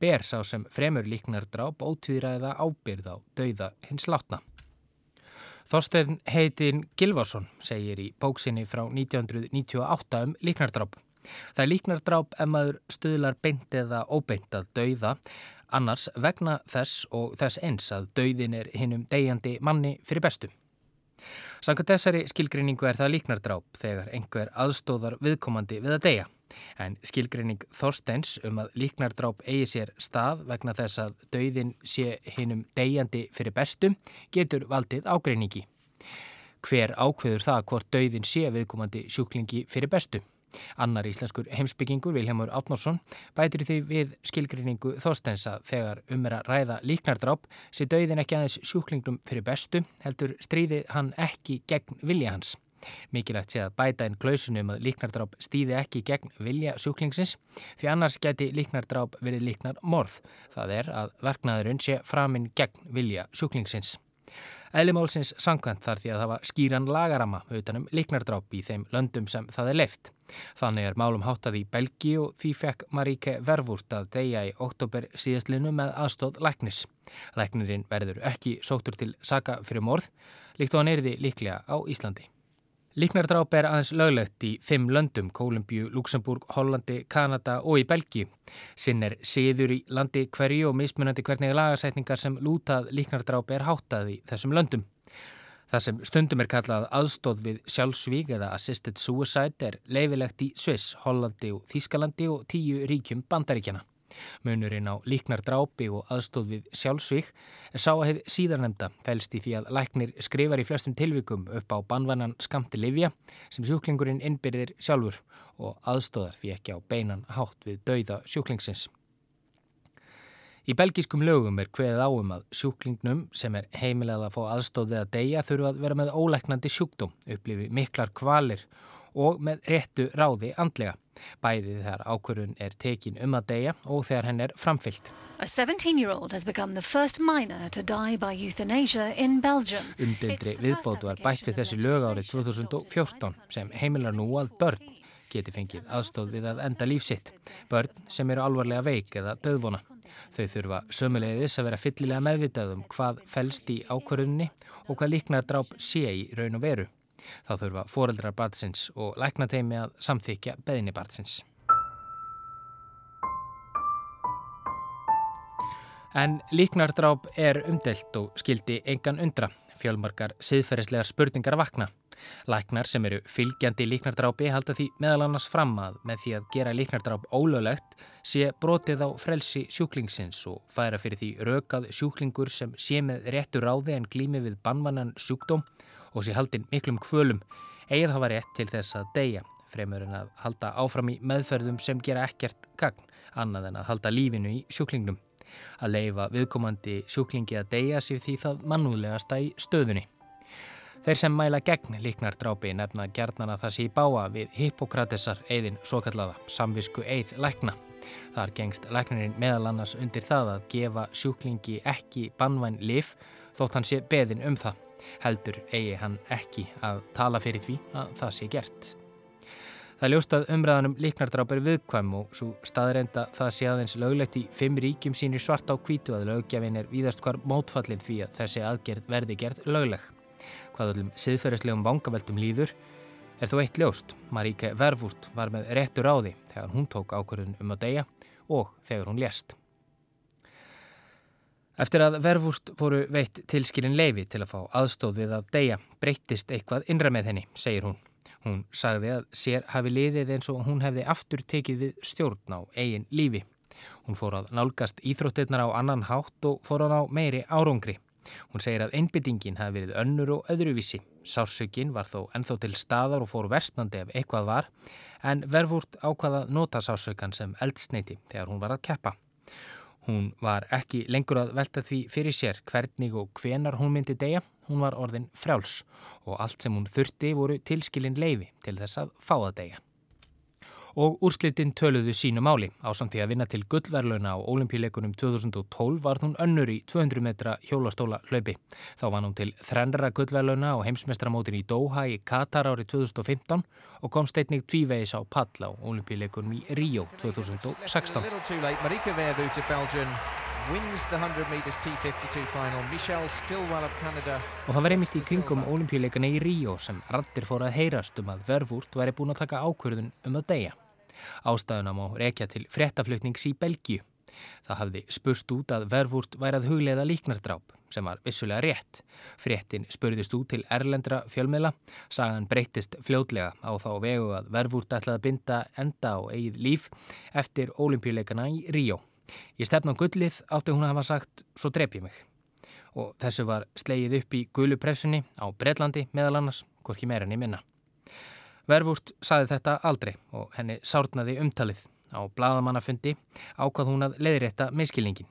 ber sá sem fremur líknar dráp ótvíðræða ábyrð á dauða hins látna. Þorstein heitin Gilvarsson segir í bóksinni frá 1998 um líknardráp. Það er líknardráp ef maður stuðlar beint eða óbeint að dauða, annars vegna þess og þess eins að dauðin er hinnum degjandi manni fyrir bestu. Sannkvæmt þessari skilgreiningu er það líknardráp þegar einhver aðstóðar viðkomandi við að deyja. En skilgreining Þorsteins um að líknardráp eigi sér stað vegna þess að dauðin sé hinnum degjandi fyrir bestu getur valdið ágreiningi. Hver ákveður það hvort dauðin sé viðkomandi sjúklingi fyrir bestu? Annar íslenskur heimsbyggingur Vilhelmur Átnársson bætir því við skilgrinningu þóstensa þegar um er að ræða líknardráp sé dauðin ekki aðeins sjúklingnum fyrir bestu heldur stríði hann ekki gegn vilja hans. Mikilvægt sé að bæta einn klausunum að líknardráp stýði ekki gegn vilja sjúklingsins því annars geti líknardráp verið líknar morð. Það er að verknaðurinn sé framinn gegn vilja sjúklingsins. Eðlimálsins sangkvæmt þar því að var skýran lagarama utanum liknardráp í þeim löndum sem það er leift. Þannig er málum háttað í Belgi og því fekk Maríke Vervúrt að deyja í oktober síðastlinu með aðstóð læknis. Læknirinn verður ekki sóttur til saka fyrir morð, líkt og hann erði líklega á Íslandi. Líknardráp er aðeins löglegt í fimm löndum, Kólumbíu, Luxemburg, Hollandi, Kanada og í Belgíu. Sinn er siður í landi hverju og mismunandi hvernig lagarsætningar sem lútað líknardráp er háttað í þessum löndum. Það sem stundum er kallað aðstóð við sjálfsvík eða assisted suicide er leifilegt í Sviss, Hollandi og Þískalandi og tíu ríkjum bandaríkjana. Munurinn á líknar drápi og aðstóð við sjálfsvík er sá að hefð síðarnemda fælst í því að læknir skrifar í flestum tilvikum upp á banvannan skamti livja sem sjúklingurinn innbyrðir sjálfur og aðstóðar því ekki á beinan hátt við dauða sjúklingsins. Í belgískum lögum er hveðið áum að sjúklingnum sem er heimilega að fá aðstóðið að deyja þurfa að vera með ólæknandi sjúkdóm, upplifi miklar kvalir og með réttu ráði andlega. Bæðið þegar ákvörðun er tekin um að deyja og þegar henn er framfyllt. Umdildri viðbót var bætt við þessi lög árið 2014 sem heimilar nú að börn geti fengið aðstóð við að enda lífsitt. Börn sem eru alvarlega veik eða döðvona. Þau þurfa sömulegðis að vera fyllilega meðvitað um hvað fælst í ákvörðunni og hvað líknardráp sé í raun og veru. Þá þurfa foreldrar barnsins og læknateimi að samþykja beðinni barnsins. En líknardráp er umdelt og skildi engan undra. Fjölmarkar siðferðislegar spurningar vakna. Læknar sem eru fylgjandi líknardrápi halda því meðal annars fram að með því að gera líknardráp ólöglegt sé brotið á frelsi sjúklingsins og færa fyrir því rökað sjúklingur sem sé með réttur ráði en glými við bannvannan sjúkdóm og sé haldinn miklum kvölum eigið hafa rétt til þess að deyja fremur en að halda áfram í meðferðum sem gera ekkert gagn annað en að halda lífinu í sjúklingnum að leifa viðkomandi sjúklingi að deyja sér því það mannúðlegasta í stöðunni. Þeir sem mæla gegn líknar drápi nefna gerðnana það sé í báa við Hippokratesar eðin svo kallaða samvisku eið lækna. Þar gengst læknirinn meðal annars undir það að gefa sjúklingi ekki bannvæn lif þótt hann sé beðin um það. Heldur eigi hann ekki að tala fyrir því að það sé gert. Það ljóstað umræðanum líknardráp er viðkvæm og svo staðrenda það sé aðeins löglegt í fimm ríkjum sínir svart á kvítu að lögjafin er víðast hvar mótfallin því að þessi aðgerð verði gerð lögleg. Hvað öllum siðferðislegum vangaveltum líður er þó eitt ljóst. Maríke Verfurt var með réttur á því þegar hún tók ákvörðun um að deyja og þegar hún lést. Eftir að Verfurt voru veitt tilskilin leifi til að fá aðstóð við að deyja breyttist eitthvað innra með henni, segir hún. Hún sagði að sér hafi liðið eins og hún hefði aftur tekið við stjórn á eigin lífi. Hún fór að nálgast íþróttirnar á annan hátt og fór hann á meiri árangri. Hún segir að einbyttingin hafi verið önnur og öðruvísi. Sársökin var þó enþá til staðar og fór verstnandi ef eitthvað var en verfúrt ákvaða nota sársökan sem eldsneiti þegar hún var að keppa. Hún var ekki lengur að velta því fyrir sér hvernig og hvenar hún myndi deyja Hún var orðin frjáls og allt sem hún þurfti voru tilskilin leifi til þess að fá það degja. Og úrslitin töluðu sínu máli. Á samt því að vinna til gullverlauna á olimpíuleikunum 2012 var hún önnur í 200 metra hjólastóla hlaupi. Þá var hún til þrennara gullverlauna á heimsmestramótin í Doha í Katar árið 2015 og kom steitnig tvívegis á pall á olimpíuleikunum í Ríó 2016 wins the 100 meters T52 final. Michelle Stillwell of Canada og það var einmitt í kringum olimpíuleikana í Ríó sem rattir fór að heyrast um að Verfurt væri búin að taka ákverðun um að deyja ástæðuna má rekja til frettaflutnings í Belgíu það hafði spurst út að Verfurt væri að hugleiða líknardráp sem var vissulega rétt frettin spurðist út til erlendra fjölmiðla sagan breytist fljótlega á þá vegu að Verfurt ætlaði að binda enda á eigið líf eftir olimpíuleikana í Ríó Ég stefna á gullið átti hún að hafa sagt svo drep ég mig. Og þessu var slegið upp í gulupressunni á Breitlandi meðal annars, hvorki meira í minna. Verfúrt saði þetta aldrei og henni sárnaði umtalið. Á bladamannafundi ákvað hún að leiðrétta miskilningin.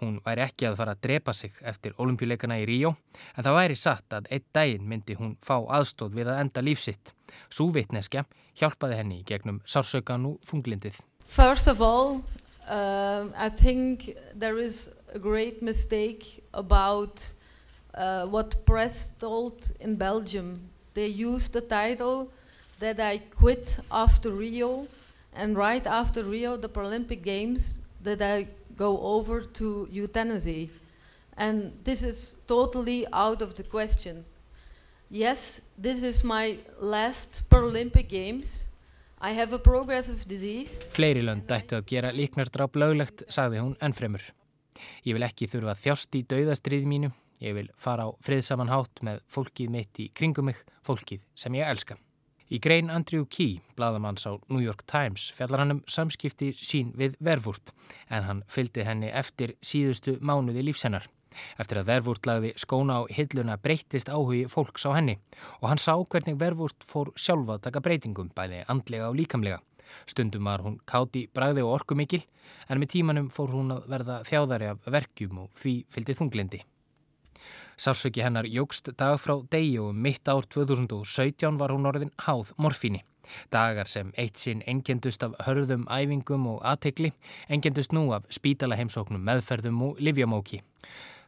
Hún væri ekki að fara að drepa sig eftir olimpíuleikana í Ríó en það væri satt að einn daginn myndi hún fá aðstóð við að enda lífsitt. Súvitneskja hjálpaði henni gegnum sársaukan og þunglindið.
First of all, Um, I think there is a great mistake about uh, what press told in Belgium. They used the title that I quit after Rio, and right after Rio, the Paralympic Games, that I go over to euthanasia. And this is totally out of the question. Yes, this is my last Paralympic Games.
Fleiri lönd ættu að gera líknardráp löglegt, sagði hún ennfremur. Ég vil ekki þurfa þjást í dauðastrið mínu, ég vil fara á friðsaman hátt með fólkið mitt í kringum mig, fólkið sem ég elska. Í grein Andrew Key, bladamanns á New York Times, fellar hann um samskipti sín við verfúrt en hann fylgdi henni eftir síðustu mánuði lífsennar. Eftir að Vervúrt lagði skóna á hilluna breytist áhugi fólks á henni og hann sá hvernig Vervúrt fór sjálfa að taka breytingum bæði andlega og líkamlega. Stundum var hún káti bræði og orkumikil en með tímanum fór hún að verða þjáðari af verkjum og því fylgdi þunglindi. Sársöki hennar jógst dag frá degi og mitt ár 2017 var hún orðin háð morfíni. Dagar sem eitt sinn engendust af hörðum, æfingum og aðtegli engendust nú af spítala heimsóknum, meðferðum og livjamóki.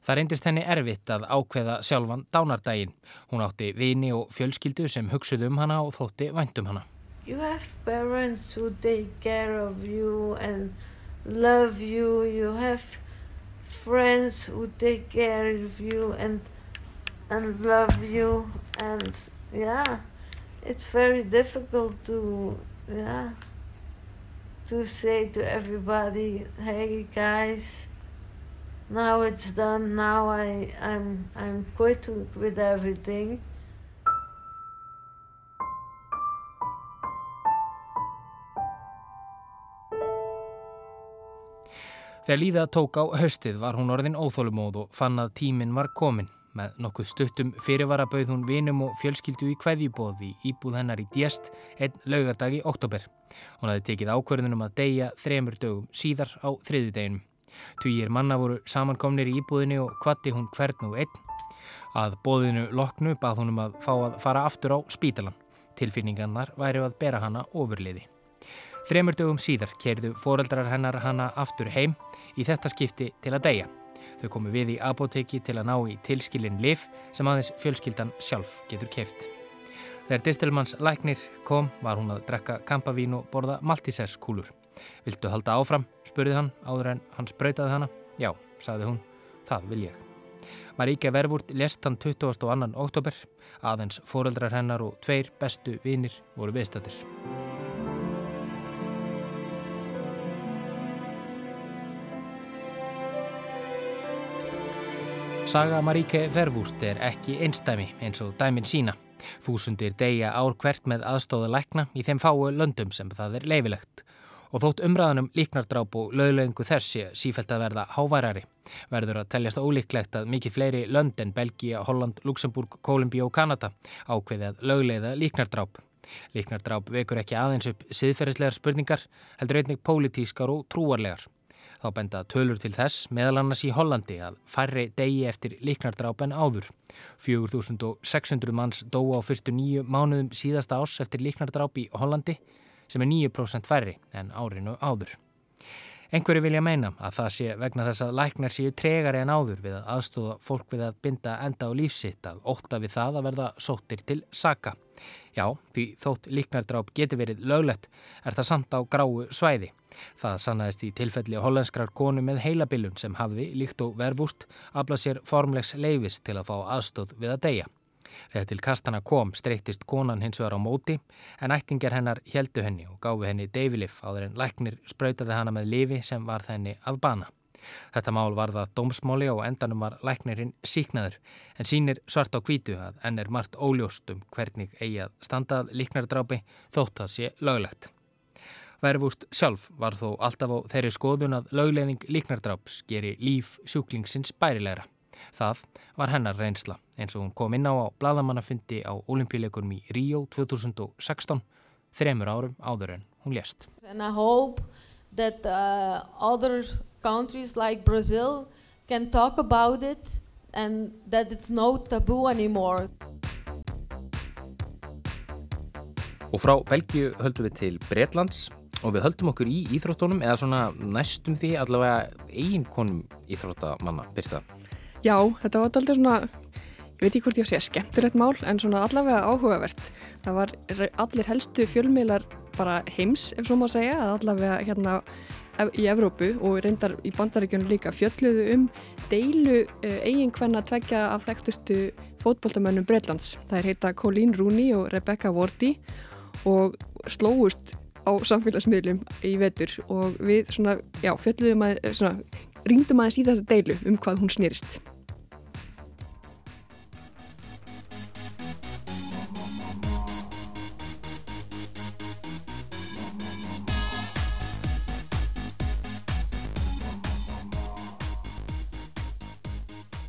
Það reyndist henni erfitt að ákveða sjálfan dánardaginn. Hún átti vini og fjölskyldu sem hugsuð um hana og þótti vænt um hana.
You have parents who take care of you and love you, you have friends who take care of you and and love you and yeah it's very difficult to yeah to say to everybody hey guys now it's done now i i'm i'm quit with everything
Þegar Líða tók á höstið var hún orðin óþólumóð og fann að tíminn var komin. Með nokkuð stuttum fyrirvara bauð hún vinum og fjölskyldu í kveðjubóði íbúð hennar í Djest einn laugardag í oktober. Hún hafi tekið ákverðunum að deyja þremur dögum síðar á þriði deginum. Týjir manna voru samankomnir í íbúðinni og kvatti hún hvern og einn. Að bóðinu loknu bað hún um að fá að fara aftur á spítalan. Tilfinningarnar væri að bera hana ofurliði. Þremur dögum síðar kerðu foreldrar hennar hana aftur heim í þetta skipti til að deyja. Þau komu við í apoteki til að ná í tilskilin lif sem aðeins fjölskyldan sjálf getur keft. Þegar Distelmanns læknir kom var hún að drekka kampavín og borða maltisesskúlur. Viltu halda áfram? spurði hann áður en hann spröytaði hana. Já, sagði hún, það vil ég. Maríka Vervurt lest hann 22. oktober. Aðeins foreldrar hennar og tveir bestu vinir voru viðstættir. Saga Maríke Vervúrt er ekki einstæmi eins og dæmin sína. Þúsundir deyja ár hvert með aðstóða lækna í þeim fáu löndum sem það er leifilegt. Og þótt umræðanum líknardráp og löglegingu þessi sífælt að verða háværari verður að teljast ólíklegt að mikið fleiri lönd en Belgia, Holland, Luxemburg, Kolumbí og Kanada ákveði að lögleiða líknardráp. Líknardráp vekur ekki aðeins upp siðferðislegar spurningar heldur einnig pólitískar og trúarlegar. Þá benda tölur til þess meðal annars í Hollandi að færri degi eftir líknardráp en áður. 4600 manns dó á fyrstu nýju mánuðum síðasta ás eftir líknardráp í Hollandi sem er 9% færri en árinu áður. Einhverju vilja meina að það sé vegna þess að læknar séu tregari en áður við að aðstóða fólk við að binda enda á lífsitt að ótta við það að verða sóttir til saka. Já, því þótt líknardráp geti verið löglegt er það samt á gráu svæði. Það sannaðist í tilfelli hollandskrar konu með heilabilun sem hafði, líkt og verfúrt, aflað sér formlegs leifis til að fá aðstóð við að deyja. Þegar til kastana kom streytist konan hins vegar á móti en ættingar hennar heldu henni og gáfi henni deyfilif áður en læknir spröytaði hana með lifi sem var þenni að bana. Þetta mál var það dómsmáli og endanum var læknirinn síknaður en sínir svart á kvítu að enn er margt óljóstum hvernig eigi að standað líknardrápi þótt að sé löglegt. Verfúrt sjálf var þó alltaf á þeirri skoðun að lögleðing líknardráps geri líf sjúklingsins bærilegra. Það var hennar reynsla eins og hún kom inn á á bladamannafundi á olimpíuleikunum í Ríó 2016, þremur árum áður en hún lést.
And I hope that uh, other countries like Brazil can talk about it and that it's no taboo anymore.
Og frá Belgiu höldum við til Breitlands og við höldum okkur í íþróttunum eða svona næstum því allavega eiginkonum íþróttamanna, byrsta.
Já, þetta var alltaf svona, ég veit ekki hvort ég segja skemmtilegt mál en svona allavega áhugavert. Það var allir helstu fjölmiðlar bara heims ef svo má segja að allavega hérna í Evrópu og reyndar í bandaríkjunum líka fjölluðu um deilu uh, eiginkvenna tveggja af þekktustu fótbóltamönnum Breitlands. Það er heita Colleen Rooney og Rebecca Wardy og slóust á samfélagsmiðlum í vetur og við svona, já, fjöldluðum að, svona, ringdum aðeins í þetta deilu um hvað hún snýrist.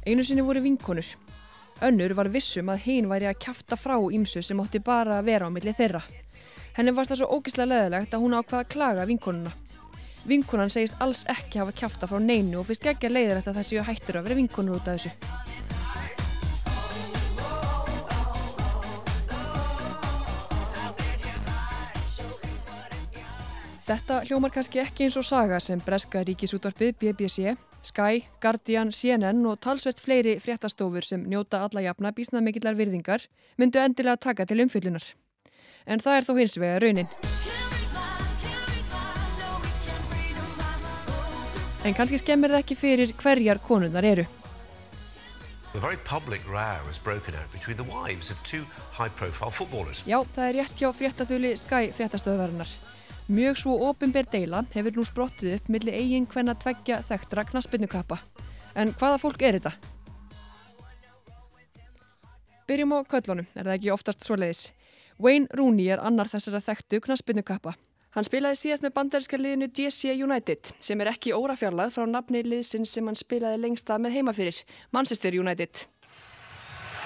Einu sinni voru vinkonur. Önnur var vissum að hinn væri að kæfta frá ímsu sem átti bara að vera á milli þeirra. Henni varst það svo ógislega leðilegt að hún ákvaða að klaga vinkonuna. Vinkonan segist alls ekki hafa kæfta frá neinu og fyrst ekki að leiðir þetta þessi og hættur að vera vinkonur út af þessu. Þetta hljómar kannski ekki eins og saga sem breska ríkisútvarpið BBC, Sky, Guardian, CNN og talsvert fleiri fréttastofur sem njóta alla jafna bísnaðmikillar virðingar myndu endilega taka til umfyllunar en það er þó hins vega raunin. En kannski skemmir það ekki fyrir hverjar konunnar eru.
A very public row has broken out between the wives of two high-profile footballers.
Já, það er rétt hjá fréttaþjóli Sky fréttastöðvarinnar. Mjög svo ofinber deila hefur nú sprottið upp millir eigin hvenna tveggja þekktra knaspinnukappa. En hvaða fólk er þetta? Byrjum á köllunum, er það ekki oftast svoleiðis. Wayne Rooney er annar þessara þekktu knaspinnukappa. Hann spilaði síðast með bandarinska liðinu DC United sem er ekki órafjarlað frá nafni liðsins sem hann spilaði lengsta með heimafyrir, Manchester United.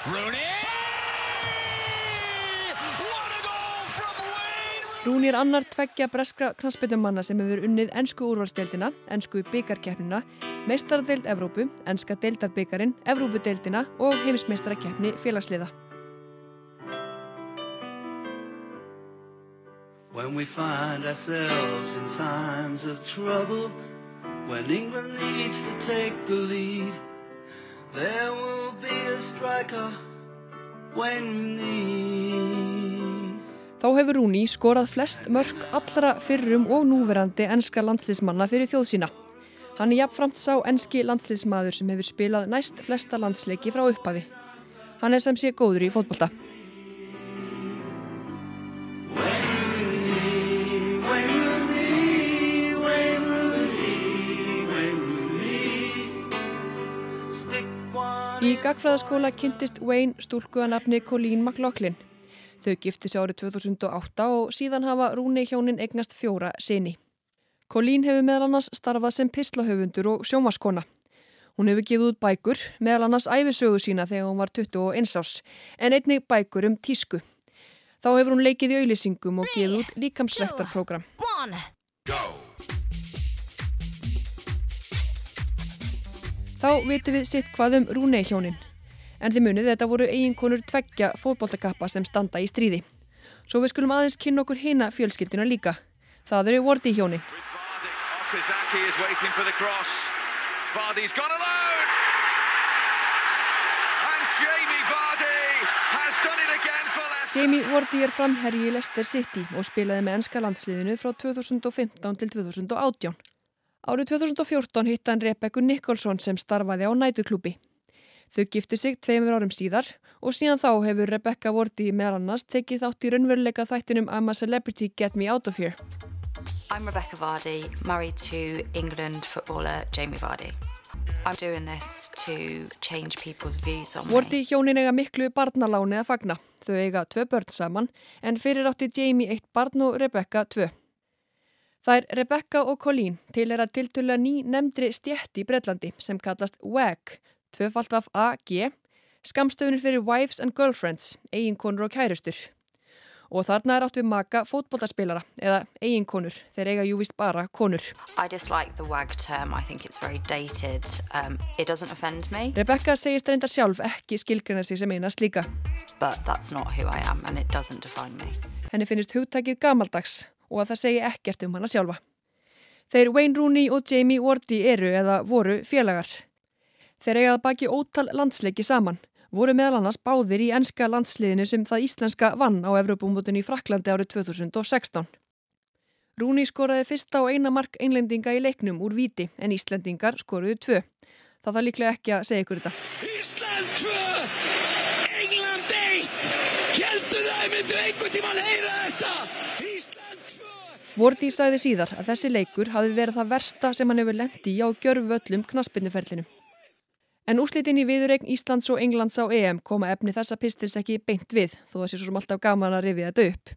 Rooney! Rooney er annar tveggja breskra knastbyttumanna sem hefur unnið ennsku úrvalstdeildina, ennsku byggarkeppnina, meistardeild Evrópu, ennska deildarbyggarinn, Evrópudeildina og heimismeistarakeppni félagsliða. When we find ourselves in times of trouble When England needs to take the lead There will be a striker when we need Þá hefur Rúni skorað flest mörg allra fyrrum og núverandi enska landsliðsmanna fyrir þjóð sína. Hann er jafnframt sá enski landsliðsmaður sem hefur spilað næst flesta landsleiki frá upphafi. Hann er sem sé góður í fótbolta. Í gagfræðaskóla kynntist Wayne stúlku að nafni Colleen McLaughlin. Þau gifti sig árið 2008 og síðan hafa Rúni hjónin eignast fjóra sinni. Colleen hefur meðal annars starfað sem pislahöfundur og sjómaskona. Hún hefur gefið út bækur, meðal annars æfisögu sína þegar hún var 21 árs, en einnig bækur um tísku. Þá hefur hún leikið í auðlýsingum og gefið út líkamsræktarprogram. Þá vitum við sitt hvað um Rúnei hjónin. En þið munið þetta voru eiginkonur tveggja fótbóltakappa sem standa í stríði. Svo við skulum aðeins kynna okkur hina fjölskyldina líka. Það eru Wardi hjónin. Jamie Wardi er framherri í Leicester City og spilaði með ennska landsliðinu frá 2015 til 2018. Árið 2014 hitt hann Rebekku Nicholson sem starfaði á nætuklúpi. Þau gifti sig tveimur árum síðar og síðan þá hefur Rebekka Vorti meðal annars tekið þátt í raunveruleika þættinum I'm a Celebrity, Get Me Out of Here.
I'm Rebecca Vardy, married to England footballer Jamie Vardy. I'm doing this to change people's views on me.
Vorti hjónin eiga miklu barnaláni að fagna. Þau eiga tvö börn saman en fyrir átti Jamie eitt barn og Rebekka tvö. Það er Rebecca og Colleen til er að tiltöla ný nefndri stjætti í Breitlandi sem kallast WAG, tvöfalt af AG, skamstöfunir fyrir Wives and Girlfriends, eiginkonur og kærustur. Og þarna er átt við maka fótbollaspilara, eða eiginkonur, þeir eiga jú vist bara konur.
I dislike the WAG term, I think it's very dated, um, it doesn't offend me.
Rebecca segist reynda sjálf ekki skilgrina sig sem einast líka.
But that's not who I am and it doesn't define me.
Henni finnist hugtækið gamaldags og að það segi ekkert um hana sjálfa. Þeir Wayne Rooney og Jamie Wardy eru eða voru félagar. Þeir eigaði baki ótal landsleiki saman, voru meðal annars báðir í enska landsliðinu sem það íslenska vann á Evrópumótun í Fraklandi árið 2016. Rooney skoraði fyrsta og eina mark einlendinga í leiknum úr viti en Íslendingar skoruðu tvö. Það þarf líklega ekki að segja ykkur þetta. Ísland 2! England 1! Kjeldu það, myndu einhvern tíman heyra þetta! Vordi sagði síðar að þessi leikur hafi verið það versta sem hann hefur lendi á gjörvöllum knaspinnuferlinu. En úslitin í viðuregn Íslands og Englands á EM koma efni þessa pistils ekki beint við, þó það sé svo sem alltaf gaman að rifja þetta upp.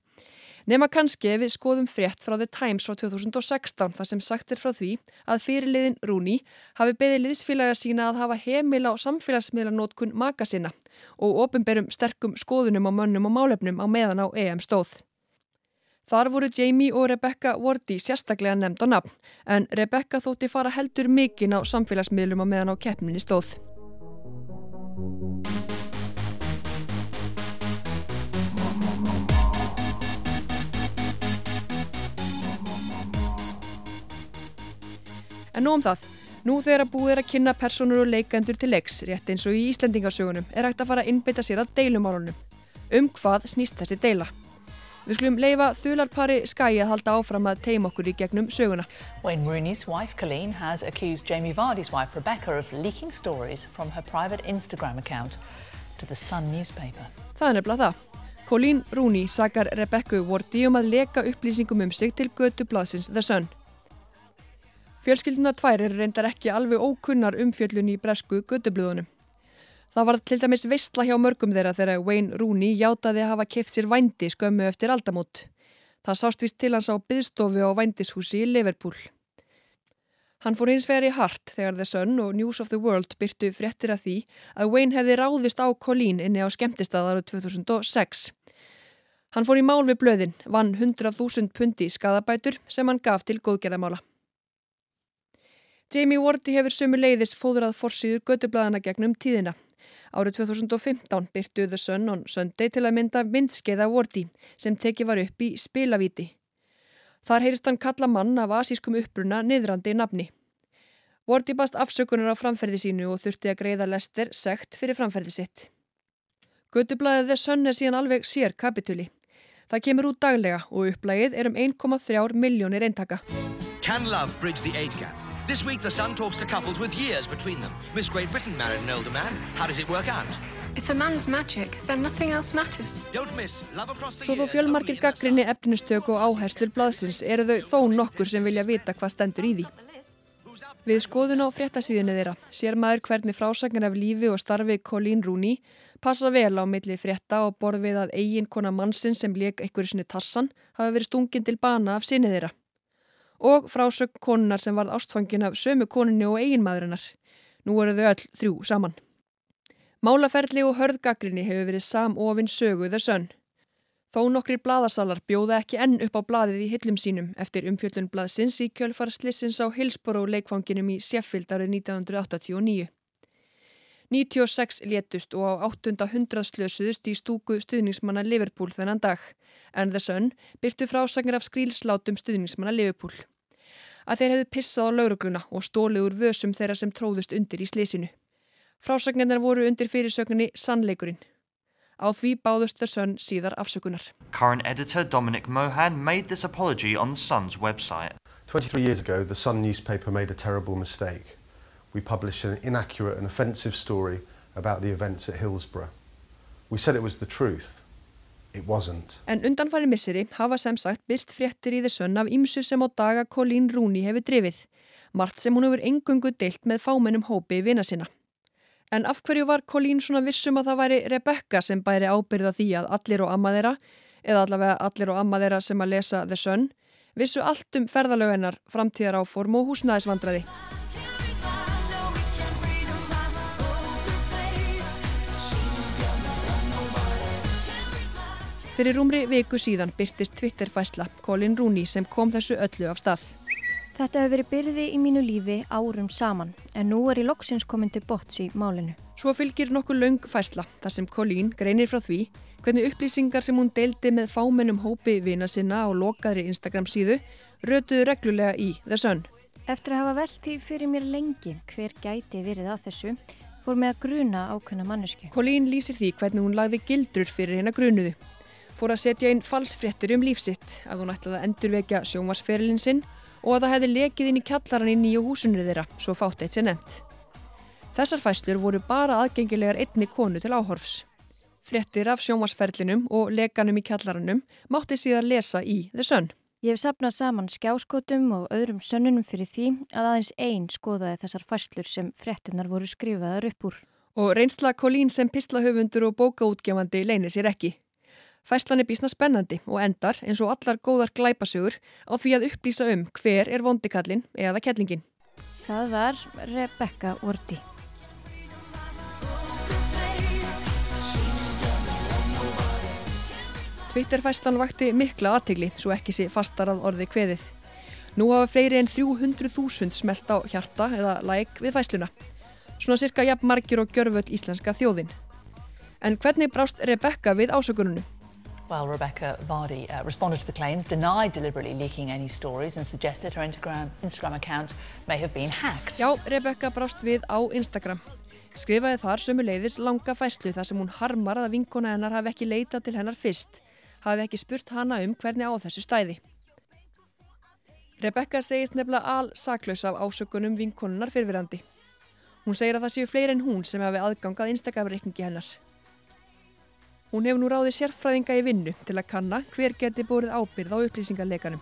Nefna kannski ef við skoðum frétt frá The Times frá 2016 þar sem sagt er frá því að fyrirliðin Rúni hafi beðið liðsfélaga sína að hafa heimil á samfélagsmiðlanótkun maka sinna og ofinberum sterkum skoðunum á mönnum og málefnum á meðan á EM stóð. Þar voru Jamie og Rebecca Wardy sérstaklega nefnd á nafn en Rebecca þótti fara heldur mikinn á samfélagsmiðlum á meðan á keppninni stóð. En nú um það. Nú þegar að búið er að kynna personur og leikendur til leiks, rétt eins og í Íslandingarsögunum, er hægt að fara að innbytta sér að deilumálunum. Um hvað snýst þessi deila? Við skulum leifa þularpari Skye að halda áfram að teima okkur í gegnum söguna.
Wayne Rooney's wife Colleen has accused Jamie Vardy's wife Rebecca of leaking stories from her private Instagram account to the Sun newspaper.
Það er nefnilega það. Colleen Rooney sakar Rebecca Wardy um að leka upplýsingum um sig til götu blaðsins The Sun. Fjölskylduna tvær er reyndar ekki alveg ókunnar umfjöllun í bresku götublöðunum. Það var til dæmis veistla hjá mörgum þeirra þegar Wayne Rooney játaði að hafa keft sér vændi skömmu eftir aldamót. Það sást vist til hans á byðstofi á vændishúsi í Liverpool. Hann fór hins vegar í hart þegar The Sun og News of the World byrtu fréttir af því að Wayne hefði ráðist á Colleen inni á skemmtistað ára 2006. Hann fór í mál við blöðin, vann 100.000 pundi skadabætur sem hann gaf til góðgerðamála. Jamie Wardy hefur sömu leiðis fóðrað forsýður gödublaðana gegnum tíðina. Árið 2015 byrtu The Sun on Sunday til að mynda myndskeiða Wardy sem teki var upp í spilavíti. Þar heyrist hann kalla mann af asískum uppruna niðrandi nafni. Wardy bast afsökunar á framferði sínu og þurfti að greiða Lester sekt fyrir framferði sitt. Gödublaðið The Sun er síðan alveg sér kapituli. Það kemur út daglega og upplægið er um 1,3 miljónir eintaka.
Can love bridge the age gap? This week the Sun talks to couples with years between them. Miss Great Britain married an older man. How does it work out?
If a man's magic, then nothing else matters.
Don't miss Love Across the
Svo þó fjölmarkir gaggrinni efnustök og áherslur blaðsins eru þau þó nokkur sem vilja vita hvað stendur í því. Við skoðun á fréttasíðinu þeirra sér maður hvernig frásagnar af lífi og starfi Colleen Rooney passa vel á milli frétta og borð við að eigin kona mannsinn sem leik einhverju sinni tassan hafi verið stungin til bana af sinni þeirra. Og frásögn konunar sem varð ástfangin af sömu konunni og eigin maðurinnar. Nú eru þau öll þrjú saman. Málaferli og hörðgagrinni hefur verið samofinn sögu The Sun. Þó nokkri blaðasalar bjóða ekki enn upp á blaðið í hillum sínum eftir umfjöllun blaðsins í kjölfarslissins á Hillsborough leikfanginum í Sheffield árið 1989. 96 létust og á 800 slösuðust í stúku stuðningsmanna Liverpool þennan dag en The Sun byrtu frásagnir af skrílslátum stuðningsmanna Liverpool. Að þeir hefðu pissað á laurugluna og stólið úr vösum þeirra sem tróðust undir í slísinu. Frásagnirnar voru undir fyrirsögninni Sannleikurinn. Á því báðust The Sun síðar afsökunar.
Current editor Dominic Mohan made this apology on the Sun's website.
23 years ago, the Sun newspaper made a terrible mistake. We published an inaccurate and offensive story about the events at Hillsborough. We said it was the truth.
En undanfæri misseri hafa sem sagt byrst fréttir í Sun af ymsu sem á daga Colleen Rooney hefur drifið. Margt sem hún hefur engungu deilt með fámennum hópi vina sinna. En af hverju var Colleen svona vissum að það væri Rebecca sem bæri ábyrða því að allir og amma þeirra, eða allavega allir og amma þeirra sem að lesa Sun, vissu allt um ferðalöginnar, framtíðar áform og húsnæðisvandraði. Fyrir rúmri viku síðan byrtist Twitter-fæsla Colin Rooney sem kom þessu öllu af stað.
Þetta hefur verið byrði í mínu lífi árum saman en nú er ég loksins komin til bots í málinu.
Svo fylgir nokkuð laung fæsla þar sem Colleen greinir frá því hvernig upplýsingar sem hún deildi með fámennum hópi vina sinna á lokaðri Instagram síðu rötuðu reglulega í The Sun.
Eftir að hafa velti fyrir mér lengi hver gæti verið að þessu fór með að gruna ákveðna mannesku.
Colleen lýsir því hvernig hún lagði gildrur fyrir hennar grunuðu. Fór að setja inn falsfréttir um lífsitt að hún ætlaði að endurvekja sjómasferilin sinn og að það hefði lekið inn í kjallaran í nýju húsunni þeirra, svo fátt eitt sér nefnt. Þessar fæslur voru bara aðgengilegar einni konu til áhorfs. Fréttir af sjómasferlinum og lekanum í kjallaranum mátti síðan lesa í The Sun.
Ég hef sapnað saman skjáskotum og öðrum sönnunum fyrir því að aðeins einn skoðaði þessar fæslur sem fréttinnar voru skrifaðar upp úr.
Og reynsla Colleen sem pislahöfundur og bókaútgefandi leynir sér ekki. Fæslan er bísna spennandi og endar eins og allar góðar glæpasugur á því að upplýsa um hver er vondikallin eða kettlingin.
Það var Rebecca Wardy.
Twitterfæslan vakti mikla aðtegli svo ekki sé fastar að orði kveðið. Nú hafa fleiri en 300.000 smelt á hjarta eða like við fæsluna. Svona cirka jafn margir og gjörföll íslenska þjóðin. En hvernig brást Rebecca við ásökununu?
Well, Rebecca Vardy uh, responded to the claims, denied deliberately leaking any stories and suggested her Instagram, Instagram account may have been hacked.
Já, Rebecca brást við á Instagram. Skrifaði þar sömu leiðis langa fæslu þar sem hún harmar að vinkona hennar hafi ekki leitað til hennar fyrst. hafi ekki spurt hana um hvernig á þessu stæði. Rebecca segist nefnilega al saklaus af ásökunum vinkonunnar fyrfirandi. Hún segir að það séu fleiri en hún sem hafi aðgangað Instagram-reikningi hennar. Hún hefur nú ráðið sérfræðinga í vinnu til að kanna hver geti bórið ábyrð á upplýsingarleikanum.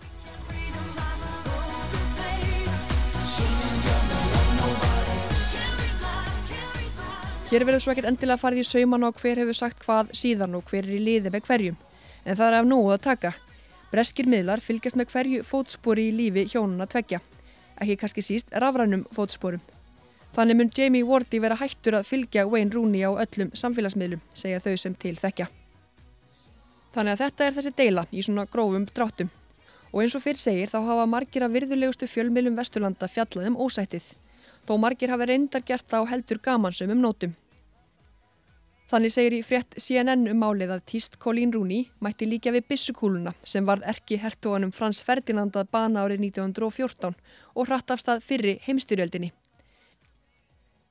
Hér verður svo ekkert endilega farið í sauman á hver hefur sagt hvað síðan og hver er í liði með hverjum, en það er af nógu að taka. Breskir miðlar fylgjast með hverju fótspori í lífi hjónuna tveggja, ekki kannski síst rafrænum fótsporum. Þannig mun Jamie Wardy vera hættur að fylgja Wayne Rooney á öllum samfélagsmiðlum, segja þau sem til þekkja. Þannig að þetta er þessi deila í svona grófum dráttum. Og eins og fyrr segir þá hafa margir að virðulegustu fjölmiðlum Vesturlanda fjallaðum ósættið, þó margir hafa reyndar gert það á heldur gamansum um nótum. Þannig segir í frétt CNN um málið að týst Colleen Rooney mætti líka við bissukúluna sem varð erki hertoganum Frans Ferdinand að bana árið 1914 og hratt af stað fyrri heimstyrjöldinni.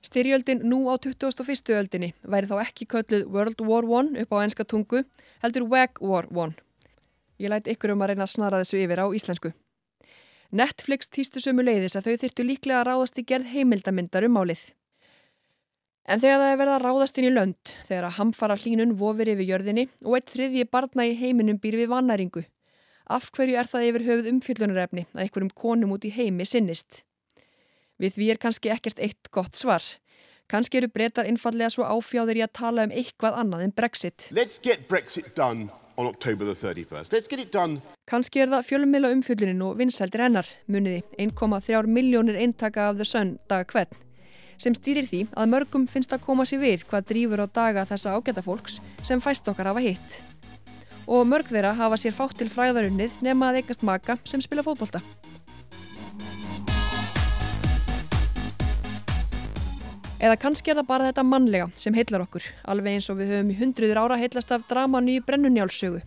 Styrjöldin nú á 21. öldinni væri þá ekki kölluð World War I upp á enska tungu, heldur Wag War I. Ég læti ykkur um að reyna að snara þessu yfir á íslensku. Netflix týstu sömu leiðis að þau þyrtu líklega að ráðast í gerð heimildamindar um málið. En þegar það er verið að ráðast inn í lönd, þegar að hamfara hlínun vofir yfir jörðinni og eitt þriðji barna í heiminum býr við vannæringu, af hverju er það yfir höfuð umfyllunarefni að einhverjum konum út í heimi sinnist? Við því er kannski ekkert eitt gott svar. Kannski eru breytar einfallega svo áfjáður í að tala um eitthvað annað en Brexit.
Let's get Brexit done on October the 31st. Let's get it done.
Kannski er það fjölumila umfyllunin og vinsældir hennar, muniði 1,3 miljónir eintaka af The Sun dag hvern sem stýrir því að mörgum finnst að koma sér við hvað drýfur á daga þessa ágæta fólks sem fæst okkar hafa hitt. Og mörg þeirra hafa sér fátt til fræðarunnið nema að eigast maka sem spila fótbolta. Eða kannski er það bara þetta mannlega sem heillar okkur, alveg eins og við höfum í hundruður ára heillast af draman í brennunjálssögu.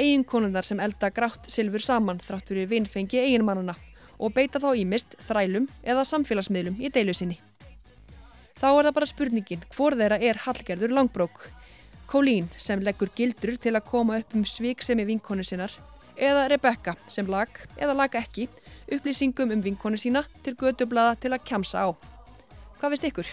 Eiginkonunnar sem elda grátt silfur saman þrátt fyrir vinnfengi eiginmannuna og beita þá ímist þrælum eða samfélagsmiðlum í deilu sinni. Þá er það bara spurningin hvor þeirra er Hallgerður Langbrók. Colleen sem leggur gildur til að koma upp um svíksemi vinkonu sinnar eða Rebecca sem lag eða lag ekki upplýsingum um vinkonu sína til gödublada til að kjamsa á. Hvað veist ykkur?